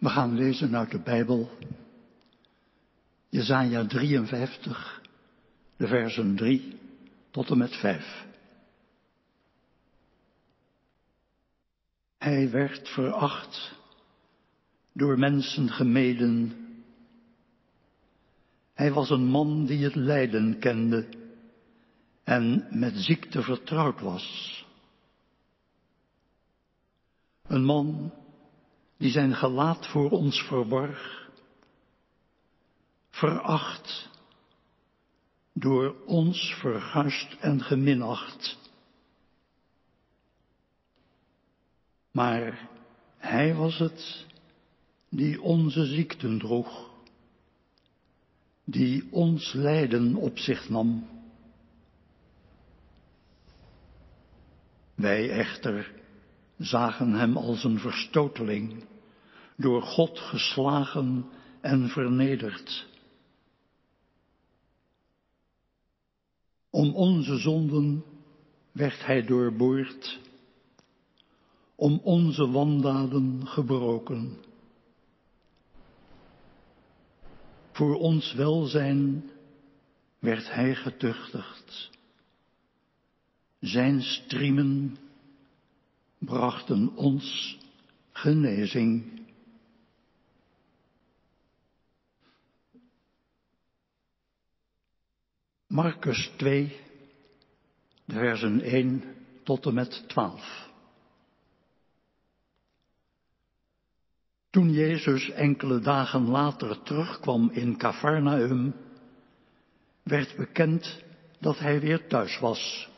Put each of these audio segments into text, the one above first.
We gaan lezen uit de Bijbel, Jezaja 53, de versen 3 tot en met 5. Hij werd veracht, door mensen gemeden. Hij was een man die het lijden kende en met ziekte vertrouwd was. Een man die zijn gelaat voor ons verborg, veracht, door ons verguisd en geminacht. Maar hij was het die onze ziekten droeg, die ons lijden op zich nam. Wij echter zagen hem als een verstoteling, door God geslagen en vernederd. Om onze zonden werd hij doorboord, om onze wandaden gebroken. Voor ons welzijn werd hij getuchtigd. Zijn striemen brachten ons genezing. Marcus 2, de versen 1 tot en met 12. Toen Jezus enkele dagen later terugkwam in Cafarnaum, werd bekend dat hij weer thuis was.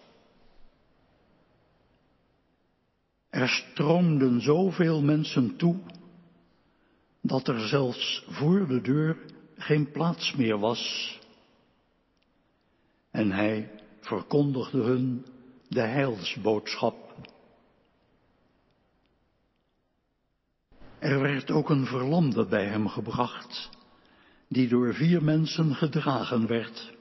Er stroomden zoveel mensen toe dat er zelfs voor de deur geen plaats meer was. En hij verkondigde hun de heilsboodschap. Er werd ook een verlamde bij hem gebracht, die door vier mensen gedragen werd.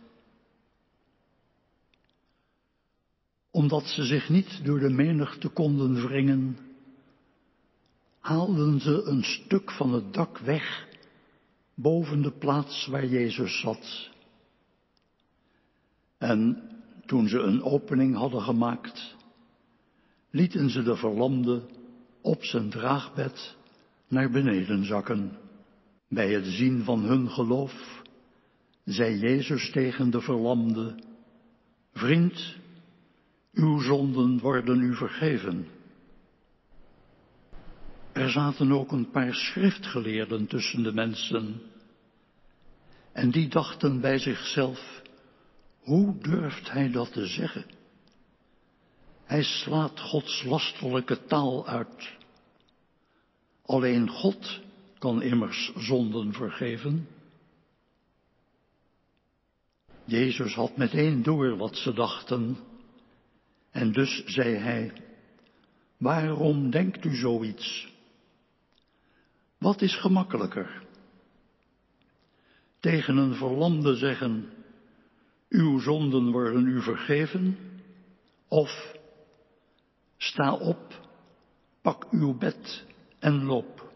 Omdat ze zich niet door de menigte konden wringen, haalden ze een stuk van het dak weg boven de plaats waar Jezus zat. En toen ze een opening hadden gemaakt, lieten ze de verlamde op zijn draagbed naar beneden zakken. Bij het zien van hun geloof zei Jezus tegen de verlamde, Vriend, uw zonden worden u vergeven. Er zaten ook een paar schriftgeleerden tussen de mensen. En die dachten bij zichzelf, hoe durft hij dat te zeggen? Hij slaat Gods lasterlijke taal uit. Alleen God kan immers zonden vergeven. Jezus had meteen door wat ze dachten en dus zei hij, waarom denkt u zoiets? Wat is gemakkelijker? Tegen een verlamde zeggen, uw zonden worden u vergeven, of sta op, pak uw bed en loop.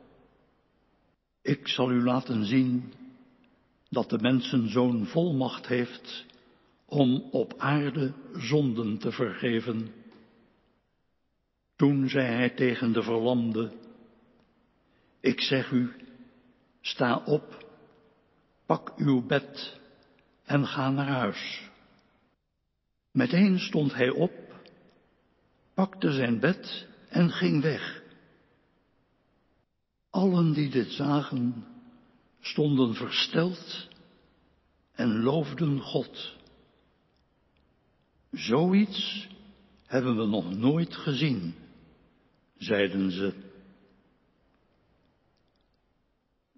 Ik zal u laten zien dat de mensenzoon volmacht heeft om op aarde zonden te vergeven. Toen zei hij tegen de verlamde, ik zeg u, sta op, pak uw bed en ga naar huis. Meteen stond hij op, pakte zijn bed en ging weg. Allen die dit zagen, stonden versteld en loofden God. Zoiets hebben we nog nooit gezien, zeiden ze.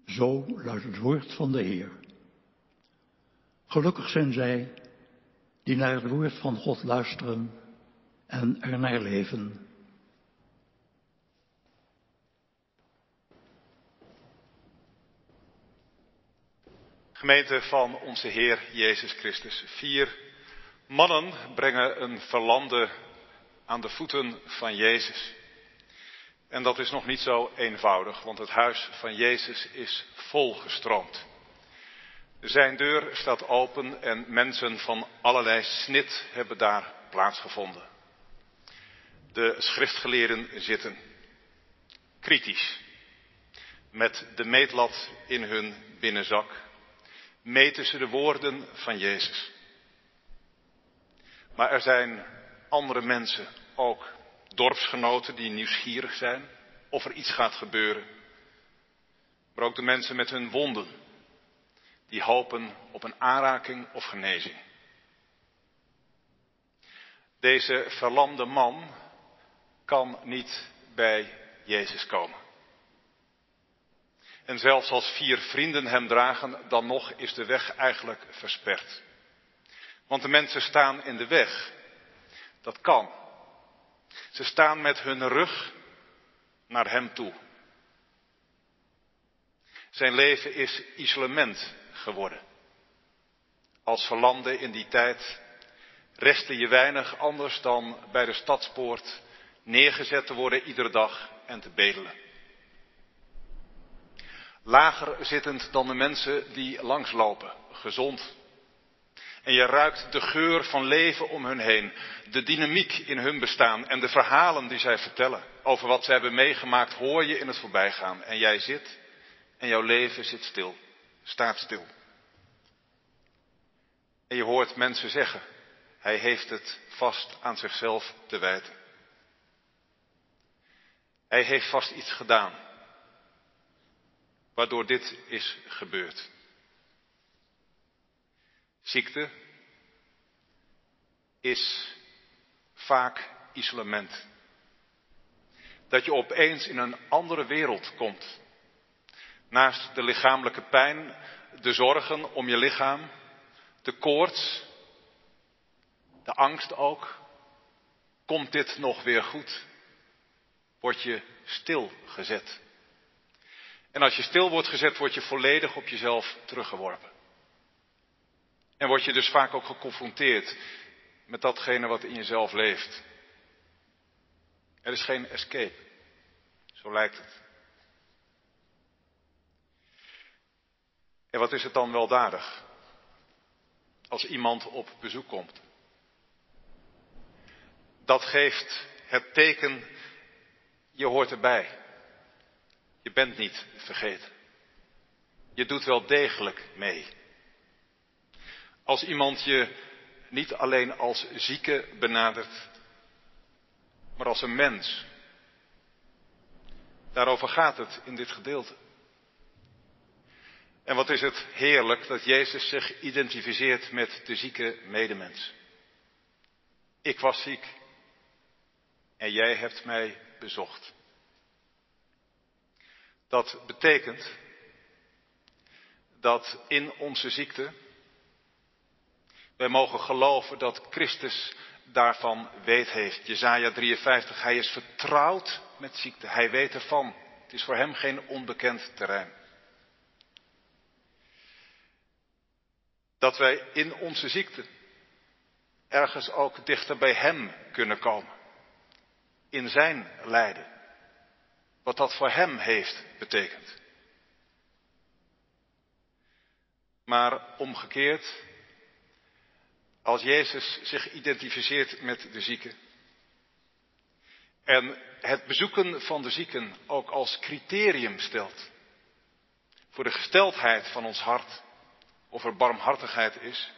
Zo luidt het woord van de Heer. Gelukkig zijn zij die naar het woord van God luisteren en er naar leven. Gemeente van onze Heer Jezus Christus. Vier mannen brengen een verlamde aan de voeten van Jezus. En dat is nog niet zo eenvoudig, want het huis van Jezus is volgestroomd. Zijn deur staat open en mensen van allerlei snit hebben daar plaatsgevonden. De schriftgeleerden zitten kritisch, met de meetlat in hun binnenzak, meten ze de woorden van Jezus. Maar er zijn andere mensen, ook dorpsgenoten die nieuwsgierig zijn of er iets gaat gebeuren. Maar ook de mensen met hun wonden, die hopen op een aanraking of genezing. Deze verlamde man kan niet bij Jezus komen. En zelfs als vier vrienden hem dragen, dan nog is de weg eigenlijk versperd. Want de mensen staan in de weg. Dat kan. Ze staan met hun rug naar hem toe. Zijn leven is isolement geworden. Als verlamde in die tijd restte je weinig anders dan bij de stadspoort neergezet te worden iedere dag en te bedelen. Lager zittend dan de mensen die langslopen, gezond. En je ruikt de geur van leven om hun heen, de dynamiek in hun bestaan en de verhalen die zij vertellen over wat ze hebben meegemaakt, hoor je in het voorbijgaan. En jij zit en jouw leven zit stil, staat stil. En je hoort mensen zeggen, hij heeft het vast aan zichzelf te wijten. Hij heeft vast iets gedaan, waardoor dit is gebeurd. Ziekte is vaak isolement. Dat je opeens in een andere wereld komt. Naast de lichamelijke pijn, de zorgen om je lichaam, de koorts, de angst ook. Komt dit nog weer goed? Word je stilgezet. En als je stil wordt gezet, word je volledig op jezelf teruggeworpen. En word je dus vaak ook geconfronteerd met datgene wat in jezelf leeft. Er is geen escape. Zo lijkt het. En wat is het dan weldadig als iemand op bezoek komt? Dat geeft het teken, je hoort erbij. Je bent niet vergeten. Je doet wel degelijk mee. Als iemand je niet alleen als zieke benadert, maar als een mens. Daarover gaat het in dit gedeelte. En wat is het heerlijk dat Jezus zich identificeert met de zieke medemens. Ik was ziek en jij hebt mij bezocht. Dat betekent dat in onze ziekte wij mogen geloven dat Christus daarvan weet heeft. Jezaja 53, hij is vertrouwd met ziekte. Hij weet ervan. Het is voor hem geen onbekend terrein. Dat wij in onze ziekte ergens ook dichter bij hem kunnen komen. In zijn lijden. Wat dat voor hem heeft betekend. Maar omgekeerd als Jezus zich identificeert met de zieken. En het bezoeken van de zieken ook als criterium stelt. Voor de gesteldheid van ons hart. Of er barmhartigheid is.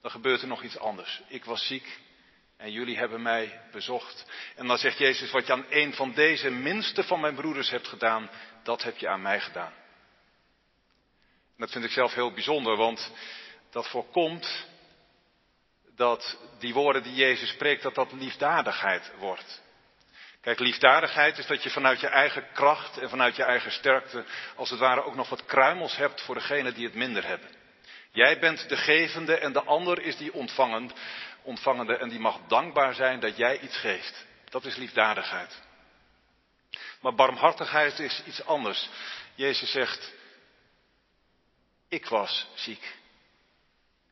Dan gebeurt er nog iets anders. Ik was ziek en jullie hebben mij bezocht. En dan zegt Jezus, wat je aan een van deze minste van mijn broeders hebt gedaan, dat heb je aan mij gedaan. En dat vind ik zelf heel bijzonder, want dat voorkomt dat die woorden die Jezus spreekt, dat dat liefdadigheid wordt. Kijk, liefdadigheid is dat je vanuit je eigen kracht en vanuit je eigen sterkte, als het ware ook nog wat kruimels hebt voor degene die het minder hebben. Jij bent de gevende en de ander is die ontvangend, ontvangende en die mag dankbaar zijn dat jij iets geeft. Dat is liefdadigheid. Maar barmhartigheid is iets anders. Jezus zegt, ik was ziek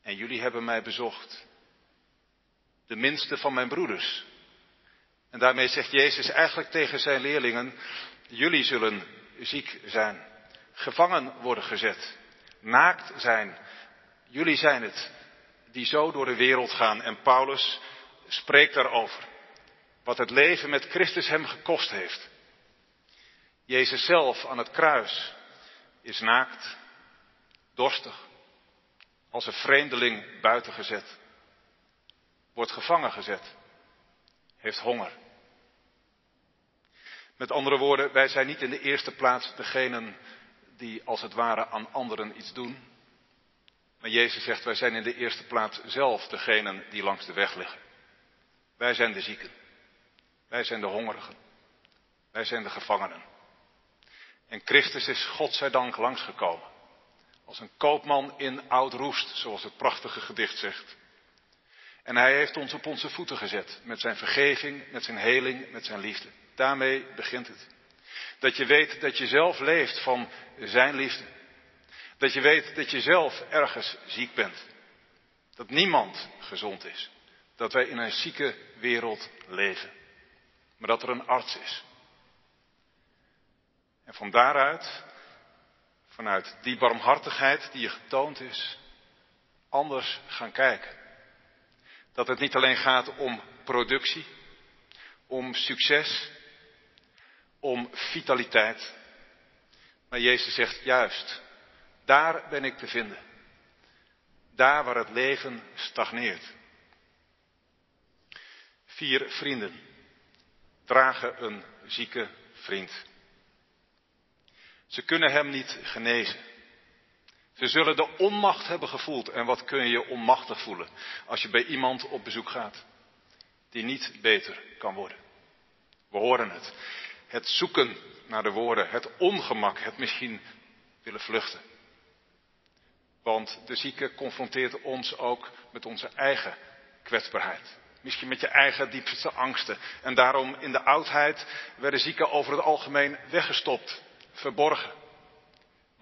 en jullie hebben mij bezocht de minste van mijn broeders. En daarmee zegt Jezus eigenlijk tegen zijn leerlingen, jullie zullen ziek zijn, gevangen worden gezet, naakt zijn. Jullie zijn het die zo door de wereld gaan. En Paulus spreekt daarover. Wat het leven met Christus hem gekost heeft. Jezus zelf aan het kruis is naakt, dorstig, als een vreemdeling buiten gezet, wordt gevangen gezet, heeft honger. Met andere woorden, wij zijn niet in de eerste plaats degenen die als het ware aan anderen iets doen. Maar Jezus zegt, wij zijn in de eerste plaats zelf degenen die langs de weg liggen. Wij zijn de zieken. Wij zijn de hongerigen. Wij zijn de gevangenen. En Christus is godzijdank langsgekomen. Als een koopman in oud roest, zoals het prachtige gedicht zegt. En hij heeft ons op onze voeten gezet. Met zijn vergeving, met zijn heling, met zijn liefde. Daarmee begint het. Dat je weet dat je zelf leeft van zijn liefde. Dat je weet dat je zelf ergens ziek bent. Dat niemand gezond is. Dat wij in een zieke wereld leven. Maar dat er een arts is. En van daaruit, vanuit die barmhartigheid die je getoond is, anders gaan kijken. Dat het niet alleen gaat om productie, om succes, om vitaliteit. Maar Jezus zegt juist, daar ben ik te vinden. Daar waar het leven stagneert. Vier vrienden dragen een zieke vriend. Ze kunnen hem niet genezen. Ze zullen de onmacht hebben gevoeld. En wat kun je onmachtig voelen als je bij iemand op bezoek gaat die niet beter kan worden? We horen het. Het zoeken naar de woorden, het ongemak, het misschien willen vluchten. Want de zieke confronteert ons ook met onze eigen kwetsbaarheid. Misschien met je eigen diepste angsten. En daarom in de oudheid werden zieken over het algemeen weggestopt, verborgen.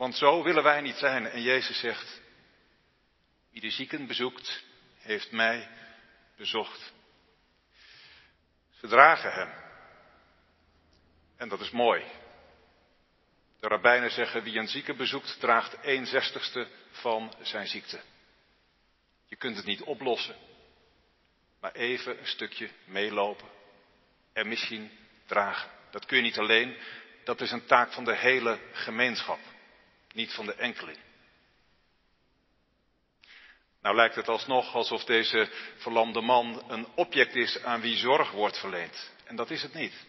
Want zo willen wij niet zijn. En Jezus zegt, wie de zieken bezoekt, heeft mij bezocht. Ze dragen hem. En dat is mooi. De rabbijnen zeggen, wie een zieke bezoekt, draagt een zestigste van zijn ziekte. Je kunt het niet oplossen, maar even een stukje meelopen en misschien dragen. Dat kun je niet alleen, dat is een taak van de hele gemeenschap, niet van de enkeling. Nou lijkt het alsnog alsof deze verlamde man een object is aan wie zorg wordt verleend. En dat is het niet.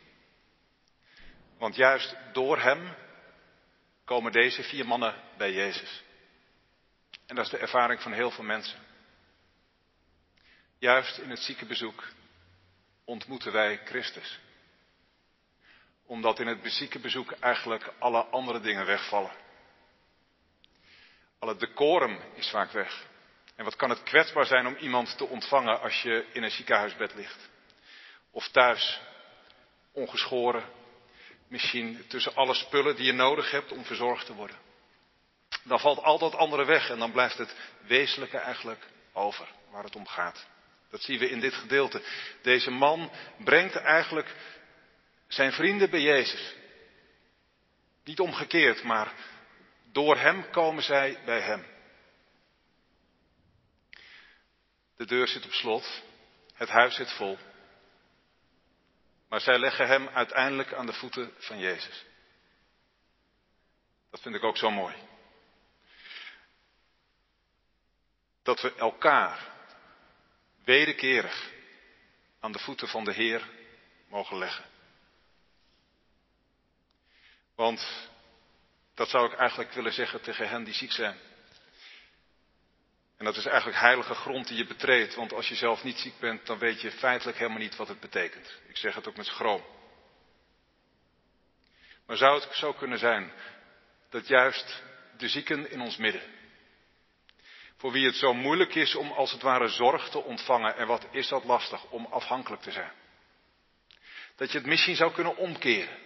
Want juist door hem komen deze vier mannen bij Jezus. En dat is de ervaring van heel veel mensen. Juist in het ziekenbezoek ontmoeten wij Christus. Omdat in het ziekenbezoek eigenlijk alle andere dingen wegvallen. Al het decorum is vaak weg. En wat kan het kwetsbaar zijn om iemand te ontvangen als je in een ziekenhuisbed ligt? Of thuis, ongeschoren, misschien tussen alle spullen die je nodig hebt om verzorgd te worden. Dan valt al dat andere weg en dan blijft het wezenlijke eigenlijk over, waar het om gaat. Dat zien we in dit gedeelte. Deze man brengt eigenlijk zijn vrienden bij Jezus. Niet omgekeerd, maar door hem komen zij bij hem. De deur zit op slot, het huis zit vol. Maar zij leggen hem uiteindelijk aan de voeten van Jezus. Dat vind ik ook zo mooi. Dat we elkaar wederkerig aan de voeten van de Heer mogen leggen. Want dat zou ik eigenlijk willen zeggen tegen hen die ziek zijn. En dat is eigenlijk heilige grond die je betreedt, want als je zelf niet ziek bent, dan weet je feitelijk helemaal niet wat het betekent. Ik zeg het ook met schroom. Maar zou het zo kunnen zijn dat juist de zieken in ons midden, voor wie het zo moeilijk is om als het ware zorg te ontvangen, en wat is dat lastig om afhankelijk te zijn, dat je het misschien zou kunnen omkeren.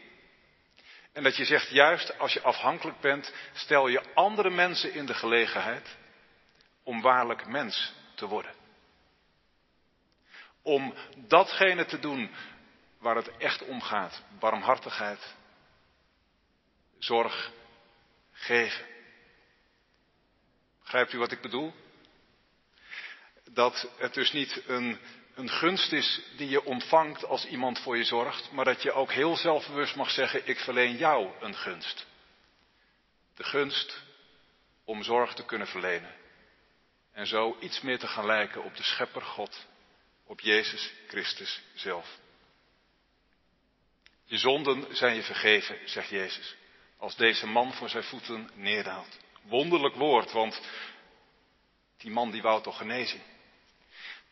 En dat je zegt, juist als je afhankelijk bent, stel je andere mensen in de gelegenheid om waarlijk mens te worden. Om datgene te doen waar het echt om gaat. Barmhartigheid, zorg, geven. Begrijpt u wat ik bedoel? Dat het dus niet een, een gunst is die je ontvangt als iemand voor je zorgt, maar dat je ook heel zelfbewust mag zeggen, ik verleen jou een gunst. De gunst om zorg te kunnen verlenen. En zo iets meer te gaan lijken op de Schepper God, op Jezus Christus zelf. Je zonden zijn je vergeven, zegt Jezus, als deze man voor zijn voeten neerdaalt. Wonderlijk woord, want die man die wou toch genezen.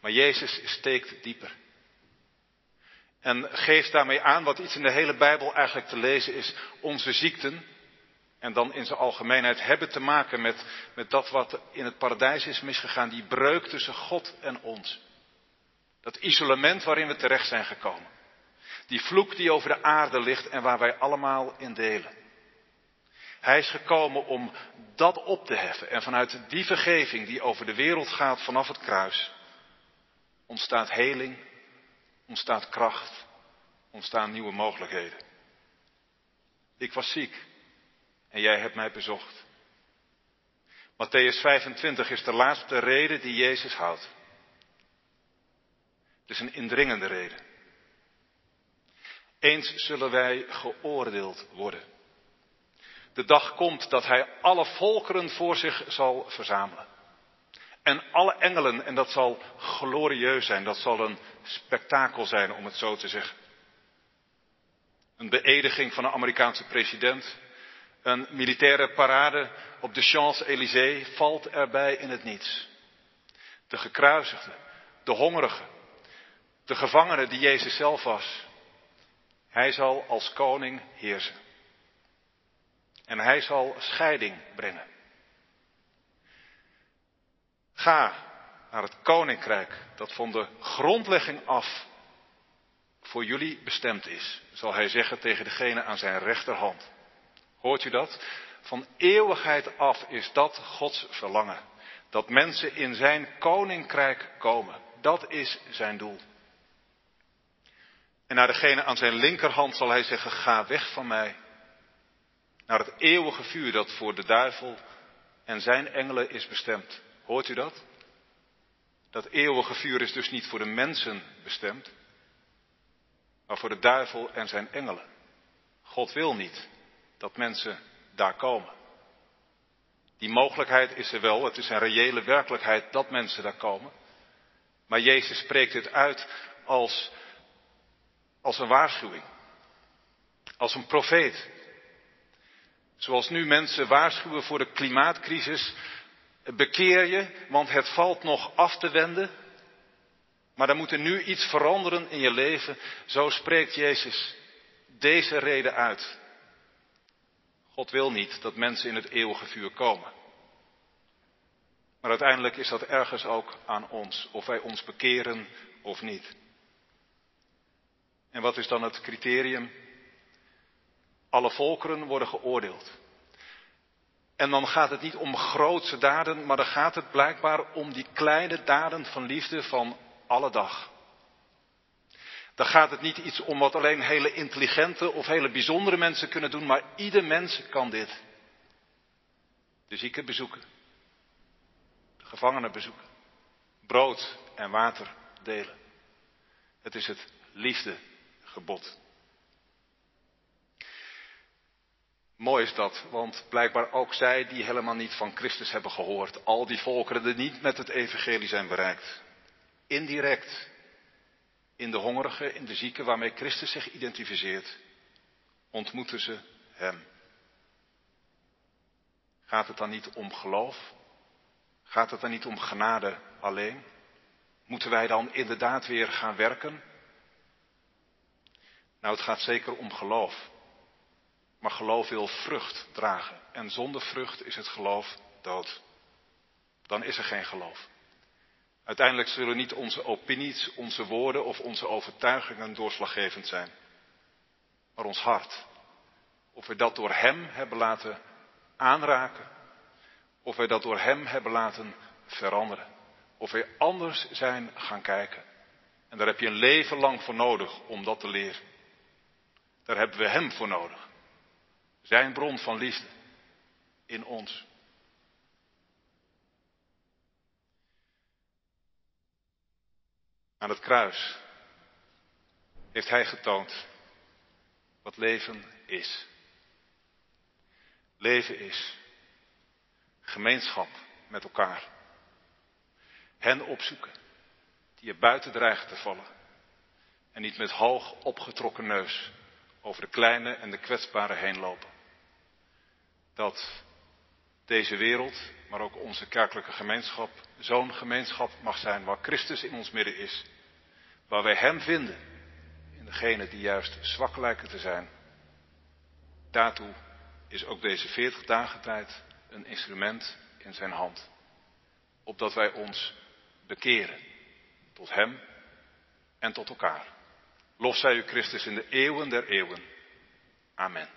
Maar Jezus steekt dieper. En geeft daarmee aan wat iets in de hele Bijbel eigenlijk te lezen is. Onze ziekten, en dan in zijn algemeenheid, hebben te maken met, met dat wat in het paradijs is misgegaan. Die breuk tussen God en ons. Dat isolement waarin we terecht zijn gekomen. Die vloek die over de aarde ligt en waar wij allemaal in delen. Hij is gekomen om dat op te heffen. En vanuit die vergeving die over de wereld gaat vanaf het kruis, ontstaat heling, ontstaat kracht, ontstaan nieuwe mogelijkheden. Ik was ziek en jij hebt mij bezocht. Matthäus 25 is de laatste reden die Jezus houdt. Het is een indringende reden. Eens zullen wij geoordeeld worden. De dag komt dat hij alle volkeren voor zich zal verzamelen. En alle engelen, en dat zal glorieus zijn, dat zal een spektakel zijn om het zo te zeggen. Een beëdiging van een Amerikaanse president, een militaire parade op de Champs-Élysées valt erbij in het niets. De gekruisigde, de hongerige, de gevangene die Jezus zelf was. Hij zal als koning heersen. En hij zal scheiding brengen. Ga naar het koninkrijk dat van de grondlegging af voor jullie bestemd is, zal hij zeggen tegen degene aan zijn rechterhand. Hoort u dat? Van eeuwigheid af is dat Gods verlangen. Dat mensen in zijn koninkrijk komen. Dat is zijn doel. En naar degene aan zijn linkerhand zal hij zeggen, ga weg van mij. Naar het eeuwige vuur dat voor de duivel en zijn engelen is bestemd. Hoort u dat? Dat eeuwige vuur is dus niet voor de mensen bestemd, maar voor de duivel en zijn engelen. God wil niet dat mensen daar komen. Die mogelijkheid is er wel, het is een reële werkelijkheid dat mensen daar komen. Maar Jezus spreekt het uit als, als een waarschuwing, als een profeet. Zoals nu mensen waarschuwen voor de klimaatcrisis, bekeer je, want het valt nog af te wenden. Maar er moet er nu iets veranderen in je leven. Zo spreekt Jezus deze reden uit. God wil niet dat mensen in het eeuwige vuur komen. Maar uiteindelijk is dat ergens ook aan ons, of wij ons bekeren of niet. En wat is dan het criterium? Alle volkeren worden geoordeeld. En dan gaat het niet om grootse daden, maar dan gaat het blijkbaar om die kleine daden van liefde van alle dag. Dan gaat het niet iets om wat alleen hele intelligente of hele bijzondere mensen kunnen doen, maar ieder mens kan dit. De zieken bezoeken, de gevangenen bezoeken, brood en water delen. Het is het liefdegebod. Mooi is dat, want blijkbaar ook zij die helemaal niet van Christus hebben gehoord, al die volkeren die niet met het evangelie zijn bereikt, indirect in de hongerigen, in de zieken waarmee Christus zich identificeert, ontmoeten ze Hem. Gaat het dan niet om geloof? Gaat het dan niet om genade alleen? Moeten wij dan inderdaad weer gaan werken? Nou, het gaat zeker om geloof. Maar geloof wil vrucht dragen. En zonder vrucht is het geloof dood. Dan is er geen geloof. Uiteindelijk zullen niet onze opinies, onze woorden of onze overtuigingen doorslaggevend zijn, maar ons hart. Of we dat door Hem hebben laten aanraken, of we dat door Hem hebben laten veranderen, of we anders zijn gaan kijken. En daar heb je een leven lang voor nodig om dat te leren. Daar hebben we Hem voor nodig. Zijn bron van liefde in ons. Aan het kruis heeft Hij getoond wat leven is. Leven is gemeenschap met elkaar. Hen opzoeken die er buiten dreigen te vallen. En niet met hoog opgetrokken neus over de kleine en de kwetsbare heen lopen. Dat deze wereld, maar ook onze kerkelijke gemeenschap, zo'n gemeenschap mag zijn waar Christus in ons midden is. Waar wij Hem vinden in degene die juist zwak lijken te zijn. Daartoe is ook deze 40 dagen tijd een instrument in zijn hand. Opdat wij ons bekeren tot Hem en tot elkaar. Lof zij u Christus in de eeuwen der eeuwen. Amen.